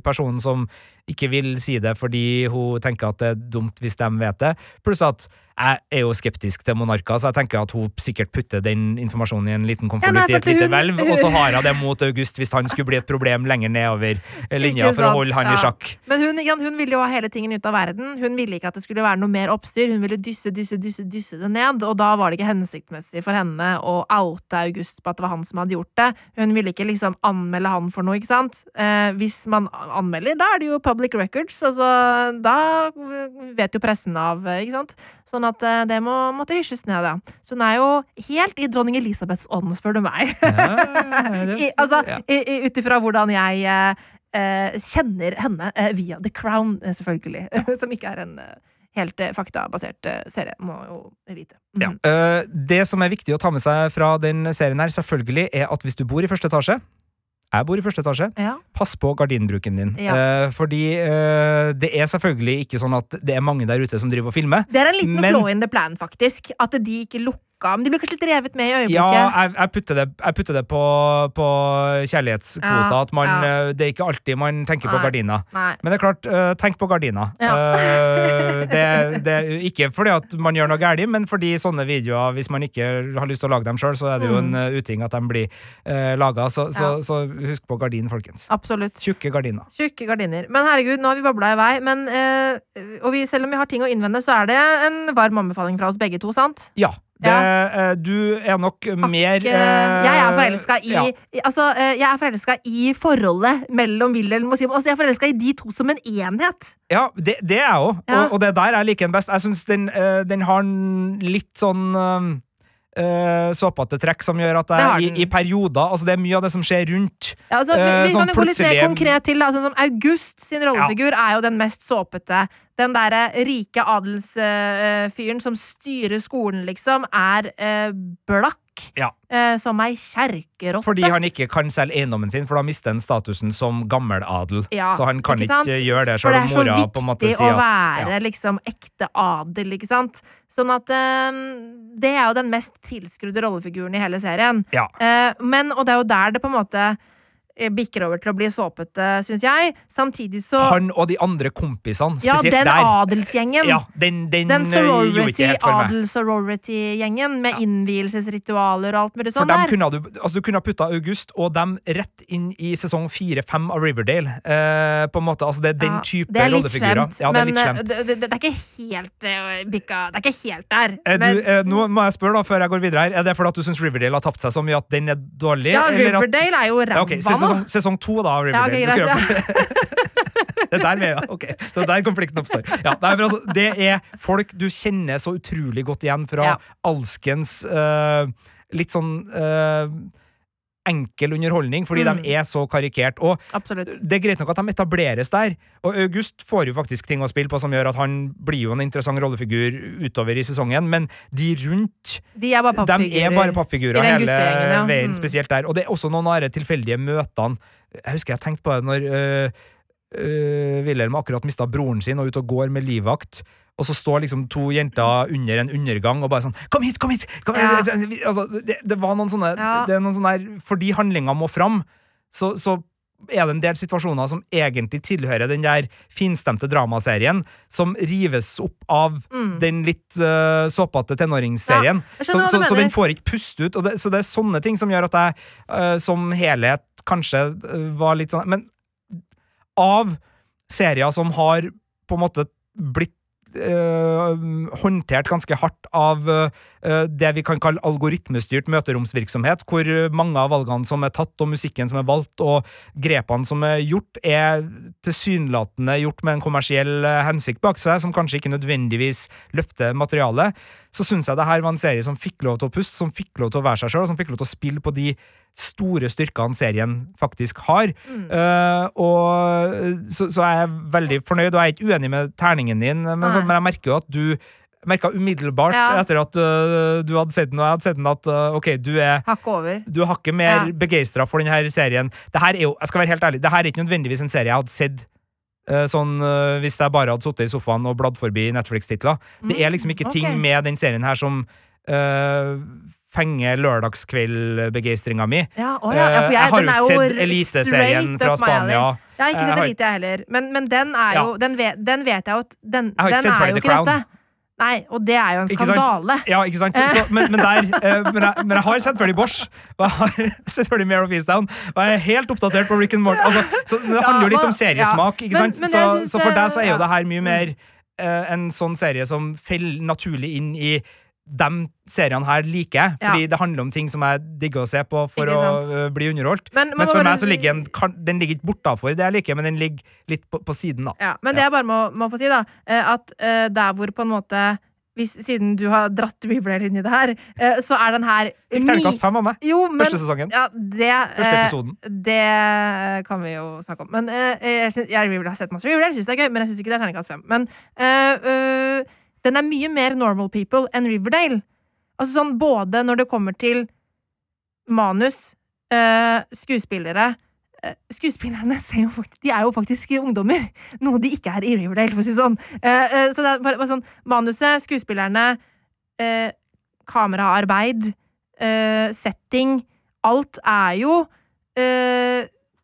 personen som ikke vil si det fordi hun tenker at det er dumt hvis de vet det. Pluss at jeg er jo skeptisk til monarker, så jeg tenker at hun sikkert putter den informasjonen i en liten Ja, i et lite hun- hvelv, og så har hun det mot August hvis han skulle bli et problem lenger nedover linja for å holde han Ja. i sjakk. Men hun, Jan, hun ville jo ha hele tingen ut av verden. Hun ville ikke at det skulle være noe mer oppstyr. Hun ville dysse, dysse, dysse, dysse det ned, og da var det ikke hensiktsmessig for henne å oute August på at det var han som hadde gjort det. Hun ville ikke liksom anmelde han for noe, ikke sant. Eh, hvis man anmelder, da er det jo public records, altså da vet jo pressen av, ikke sant. Sånn at eh, det må, måtte hysjes ned, ja. Så hun er jo helt i dronning Elisabeths ånd, spør du meg. I, altså, Ja. ut ifra hvordan jeg eh, eh, kjenner henne eh, via The Crown, selvfølgelig. selvfølgelig. Som ikke er en eh, helt eh, faktabasert eh, serie, må jo vite. Mm. Ja. Eh, det som er viktig å ta med seg fra den serien her, selvfølgelig, er at hvis du bor i første etasje jeg bor i første etasje. Ja. Pass på gardinbruken din. Ja. Eh, fordi eh, det er selvfølgelig ikke sånn at det er mange der ute som driver og filmer. Det er en liten Men- flaw in the plan, faktisk. At de ikke lukka Men de blir kanskje litt revet med i øyeblikket. Ja, jeg, jeg, putter det, jeg putter det på, på kjærlighetskvota. Ja, At man, ja. eh, det er ikke alltid man tenker på gardina. Nei. Men det er klart, eh, tenk på gardiner. Ja. Eh, det, det ikke fordi at man gjør noe galt, men fordi sånne videoer, hvis man ikke har lyst til å lage dem sjøl, så er det jo en eh, uting at de blir uh, laga. Så, så, Mm. Så husk på gardin, folkens. Absolutt. Tjukke gardiner. Tjukke gardiner. Men herregud, nå har vi babla i vei. Men, uh, og vi, selv om vi har ting å innvende, så er det en varm anbefaling fra oss begge to, sant? Ja. Det, eh, du er nok mer Ikke- eh, jeg er forelska i, ja. Altså, eh, i forholdet mellom Wilhelm og Simon. Altså, jeg er forelska i de to som en enhet. Ja, det, det er jeg òg, Ja. og, og det er der jeg liker den best. Jeg syns den, eh, den har litt sånn uh, såpete trekk som gjør at jeg i, i perioder Altså, det er mye av det som skjer rundt. Ja, altså, vi, Eh, vi sånn kan jo gå litt mer konkret til. Da, sånn som August sin rollefigur er jo den mest såpete. Den derre rike adelsfyren som styrer skolen, liksom, er eh, Ja. eh, som ei kjerkerotte. Fordi han ikke kan selge eiendommen sin, for da mister han statusen som gammeladel. Ja, så han kan ikke ikke, gjøre det, det om er så mora på en måte viktig å være ja. liksom ekte adel, ikke sant? Sånn at eh, Det er jo den mest tilskrudde rollefiguren i hele serien. Ja. Eh, men, og det er jo der det på en måte bikker over til å bli såpete, syns jeg. Samtidig så Han og de andre kompisene, Ja, den der. adelsgjengen. Ja, den, den, Den eh, meg. adel-sorority-gjengen med Ja. innvielsesritualer og alt mulig sånt der. kunne du, altså du kunne ha putta August og dem rett inn i sesong fire-fem av Riverdale. Eh, på en måte, altså Det er den Ja, type er rollefigurer. Ja, det er litt eh, slemt. det, det, det er ikke helt uh, bikka Det er ikke helt der. Eh, men, du, eh, nå må jeg spørre da, før jeg går videre her Er det fordi at du syns Riverdale har tapt seg så mye at den er dårlig? ja, eller at- Riverdale er jo ræva Ja, se sesong, sesong to da av Riverdale. Ja, okay, Det er der er, ja. Ok, så der konflikten oppstår. Ja, altså, det er folk du kjenner så utrolig godt igjen fra alskens uh, litt sånn eh, enkel underholdning, fordi Mm. de er så karikert. Og Absolutt. det er greit nok at de etableres der, og August får jo faktisk ting å spille på som gjør at han blir jo en interessant rollefigur utover i sesongen, men de rundt De er bare de pappfigurer. er pappfigurer hele ja. veien, Mm. spesielt der. Og det er også noen av de tilfeldige møtene. Jeg husker jeg tenkte på det når øh, øh, Wilhelm akkurat mista broren sin og er ute og går med livvakt. Og så står liksom to jenter under en undergang og bare sånn 'Kom hit, kom hit!' Kom hit. Ja. Altså, det, det var noen sånne Ja. det er noen sånne der, Fordi handlinga må fram, så, så er det en del situasjoner som egentlig tilhører den der finstemte dramaserien, som rives opp av Mm. den litt uh, såpete tenåringsserien. Ja, så, så, så den får ikke puste ut. Og det, så det er sånne ting som gjør at jeg uh, som helhet kanskje uh, var litt sånn Men av serier som har på en måte blitt eh, håndtert ganske hardt av eh, det vi kan kalle algoritmestyrt møteromsvirksomhet, hvor mange av valgene som er tatt, og musikken som er valgt, og grepene som er gjort, er tilsynelatende gjort med en kommersiell eh, hensikt bak seg, som kanskje ikke nødvendigvis løfter materialet, så syns jeg det her var en serie som fikk lov til å puste, som fikk lov til å være seg sjøl, som fikk lov til å spille på de store styrkene serien faktisk har. Mm. Uh, og så, så er jeg veldig fornøyd, og jeg er ikke uenig med terningen din, men, så, men jeg merker jo at du merka umiddelbart Ja. etter at uh, du hadde sett den, og jeg hadde sett den, at uh, ok, du er Hakket over. du er hakket mer Ja. begeistra for denne serien. Det her er jo, jeg skal være helt ærlig, det her er ikke nødvendigvis en serie jeg hadde sett sånn øh, hvis jeg bare hadde sittet i sofaen og bladd forbi Netflix-titler. Det er liksom ikke Mm, ting med den serien her som uh, fenger lørdagskveldbegeistringa mi. Ja, oh ja, ja, Eh, jeg, jeg har jo ikke sett Eliteserien straight fra. Spania. Jeg har ikke sett Elite, jeg heller. Men, men den er jo Den vet, den vet jeg jo at Den, har ikke den sett ikke Crown. dette. Nei, og det er jo en Ikke skandale. Ja, ikke sant? Så, så, men, men, der, eh, men, jeg, men jeg har sett ferdig Bosch, og jeg har sett ferdig Mare of Eastdown, og jeg er helt oppdatert på Rick and Morty. Altså, så det handler jo litt om seriesmak, ikke sant? så, så for deg så er jo det her mye mer eh, en sånn serie som faller naturlig inn i de seriene her liker jeg, fordi det handler om ting som jeg digger å se på for å eh, bli underholdt. Men- men Mens for meg så ligger en, kan, den ligger ikke bortafor det jeg liker, men den ligger litt på, på siden, da. Ja, men det jeg bare må, må få si, da, eh, at uh, der hvor på en måte hvis, Siden du har dratt Riverdale inn i det her, så er den her Fikk terningkast fem av meg. Jo, men Første sesongen. Ja, det Første episoden. Det kan vi jo snakke om. Men uh, jeg, synes, jeg har sett masse Riverdale, syns det er gøy, men jeg syns ikke det er terningkast fem. Men den er mye mer normal people enn Riverdale. Altså sånn både når det kommer til manus, øh, skuespillere øh, Skuespillerne jo faktisk, de er jo faktisk ungdommer, noe de ikke er i Riverdale, for å si sånn. Uh, så det er bare, bare sånn Manuset, skuespillerne, eh, kameraarbeid, eh, setting Alt er jo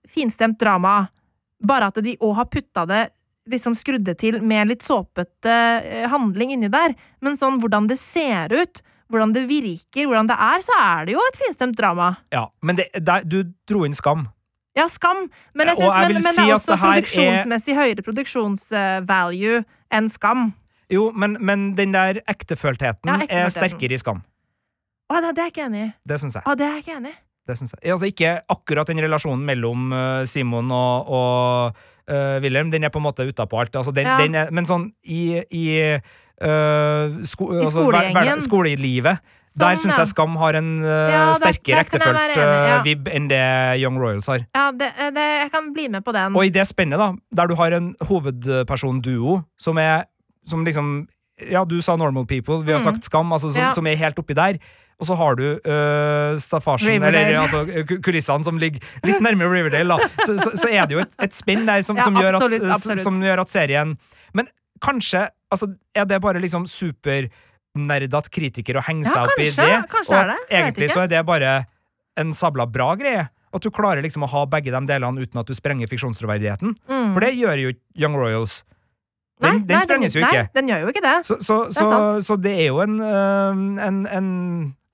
finstemt drama, bare at de òg har putta det liksom skrudde til med litt såpete eh, handling inni der. Men sånn hvordan det ser ut, hvordan det virker, hvordan det er, så er det jo et finstemt drama. Ja, men det, der, du dro inn Skam. Ja, skam, men, jeg synes, jeg men, si men det er også det her er- produksjonsmessig høyere produksjonsvalue enn skam. Jo, men, men den der ekteføltheten Ja, er sterkere i Skam. Å, det, er jeg ikke enig i. Det syns jeg. Å, det er jeg ikke enig i. Det synes jeg. Altså Ikke akkurat den relasjonen mellom eh, Simon og, og eh, Wilhelm. Den er på en måte utapå alt. Altså, den, Ja. den er, men sånn i, i, Uh, sko, I altså, skolegjengen. skolelivet Sånn, der syns jeg Skam har en uh, Ja, sterkere ektefølt ja. uh, vib enn det Young Royals har. Ja, det, det, jeg kan bli med på den. Og i det spennet, da, der du har en hovedpersonduo som er Som liksom Ja, du sa Normal People, vi har Mm. sagt Skam, altså som, Ja. som er helt oppi der. Og så har du øh, staffasjen, eller altså kulissene som ligger litt nærmere Riverdale, da. Så, så, så er det jo et, et spenn der som, Ja, som, gjør at, absolutt, absolutt. som gjør at serien Men kanskje altså, er det bare liksom supernerdete kritikere å henge Ja, seg opp i det? kanskje og at det, egentlig så er det bare en sabla bra greie? At du klarer liksom å ha begge de delene uten at du sprenger fiksjonstroverdigheten? Mm. For det gjør jo Young Royals. Nei, Den, sprenges nei, jo nei, ikke. den gjør jo ikke det. Så, så, er så, det er jo en, øh, en, en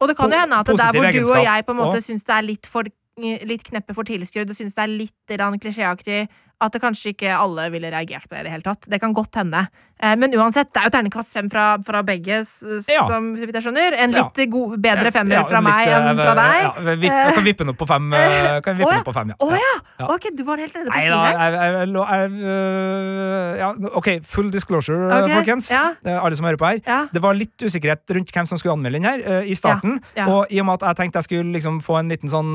Og det kan jo hende at det der hvor du og jeg på en måte syns det er litt for litt kneppe for tilskudd og syns det er litt klisjéaktig at det kanskje ikke alle ville reagert på det i det hele tatt. Det kan godt hende. Eh, men uansett, det er jo terningkast fem fra, fra begge, Ja. som så vidt jeg skjønner. En Ja. litt god, bedre femmer Ja, fra litt, meg eh, enn fra deg. Ja, vi, jeg kan vippe den opp på fem. eh, Kan vippe den ja. på fem ja. Oh, ja! Ja. Ok, du var helt nede på fire. ja, OK, full disclosure, okay. Folkens. ja. Eh, Alle som hører på her. Ja. Det var litt usikkerhet rundt hvem som skulle anmelde den her i starten. Ja, ja. Og i og med at jeg tenkte jeg skulle liksom få en liten sånn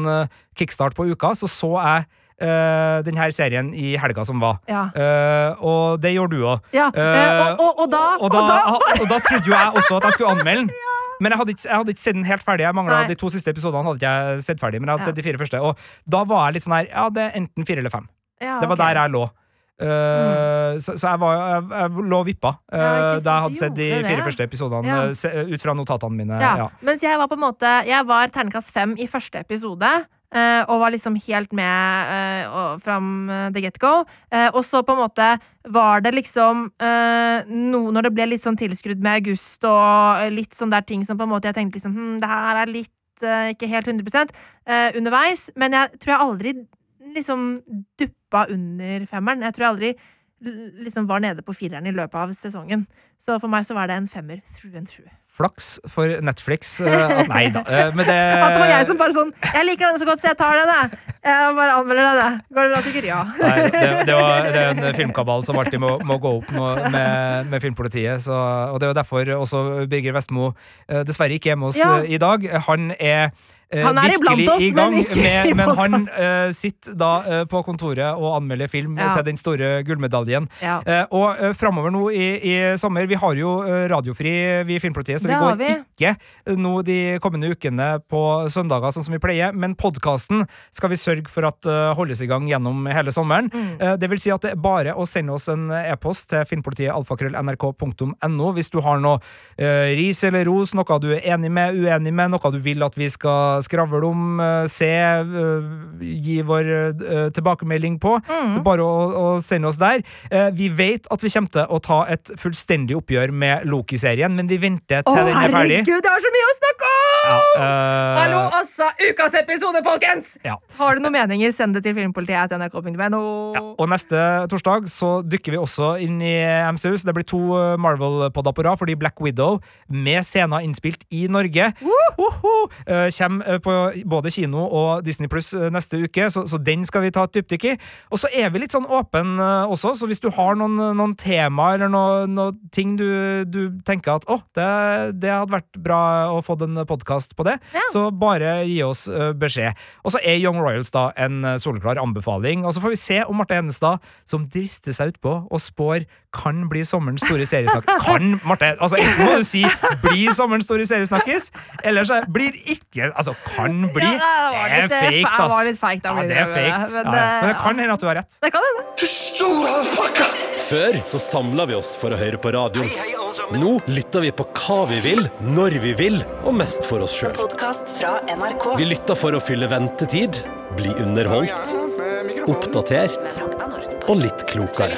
kickstart på uka, så så jeg øh, den her serien i helga som var. Ja. Uh, og det gjorde du òg. Ja, eh, og- og- og da- og, da, og da- og da trodde jo jeg også at jeg skulle anmelde den. Men jeg hadde, ikke, jeg hadde ikke sett den helt ferdig. Jeg manglet De to siste episodene hadde ikke jeg sett ferdig, men jeg hadde Ja. sett de fire første. Og da var jeg litt sånn her Ja, det er enten fire eller fem. Ja, Det var okay. der jeg lå. Eh, så, så jeg, var, jeg, jeg lå vippa uh, Ja, da jeg hadde sett de fire det. første episodene eh, ut fra notatene mine. Mens jeg var på en måte Jeg var terningkast fem i første episode. Eh, og var liksom helt med uh, fram eh, the get-go. Eh, og så på en måte var det liksom noe Når det ble litt sånn tilskrudd med august og litt sånn der ting som på en måte jeg tenkte liksom hm, det her er litt ikke helt 100 eh, underveis. Men jeg tror jeg aldri liksom duppa under femmeren. Jeg tror jeg aldri liksom var nede på fireren i løpet av sesongen. Så for meg så var det en femmer through and through. Flaks for Netflix. eh, at- nei da. uh, men det At det var jeg som bare sånn Jeg liker denne så godt, så jeg tar denne. Jeg bare anmelder denne. Går det bra, sikkert? Ja. Nei, det, det, var, det er en filmkabal som alltid må, må gå opp med, med Filmpolitiet. Så, og det er jo derfor også Birger Vestmo eh, dessverre ikke er med oss Ja. i dag. Han er Han er virkelig oss, i gang, men med, men han eh, sitter da uh, på kontoret og anmelder film Ja. til den store gullmedaljen. Ja. Uh, og uh, framover nå i, i sommer Vi har jo eh, radiofri, vi i Filmpolitiet, så vi går vi. ikke eh, nå de kommende ukene på søndager, sånn som vi pleier. Men podkasten skal vi sørge for at eh, holdes i gang gjennom hele sommeren. Mm. Eh, det vil si at det er bare å sende oss en e-post til filmpolitiet alfakrøll.nrk.no hvis du har noe eh, ris eller ros, noe du er enig med, uenig med, noe du vil at vi skal skravle om, eh, se, eh, gi vår eh, tilbakemelding på. Mm. Så bare å, å sende oss der. Vi vet at vi kommer til å ta et fullstendig oppgjør med Loki-serien, men vi venter Å, til den er ferdig. herregud, det er så mye å snakke om! Eh, Hallo, altså! Ukas episode, folkens! Ja. Har du noen meninger, send det til filmpolitiet.nrk.no. Ja, og neste torsdag så dykker vi også inn i MCU. Så det blir to eh, Marvel-podder på rad, fordi Black Widow, med scener innspilt i Norge, uh -huh, kommer eh, på både kino og Disney Pluss neste uke, så, så den skal vi ta et dypdykk i. Og så er vi litt sånn åpen eh, også, så hvis du har noen, noen tema eller noen noe ting du, du tenker at å, det, det hadde vært bra å få en podkast på det, Ja. så bare gi oss beskjed. Og så er Young Royals da en soleklar anbefaling. Og så får vi se om Marte Hennestad, som drister seg utpå og spår kan bli sommerens store seriesnakkis. Kan, Marte! Altså, enten må du si 'bli sommerens store seriesnakkis', eller så blir ikke Altså, kan bli. Ja, det var litt, det er eh, fake, fa- ass. var litt fake, da, ja, det er fake. men ja, det- ja, men det kan hende at du har rett. Det kan hende. Du stor alpakka! Før så samla vi oss for å høre på radioen. Nå lytter vi på hva vi vil, når vi vil, og mest for oss sjøl. Podkast fra NRK. Vi lytter for å fylle ventetid, bli underholdt, oppdatert og litt klokere.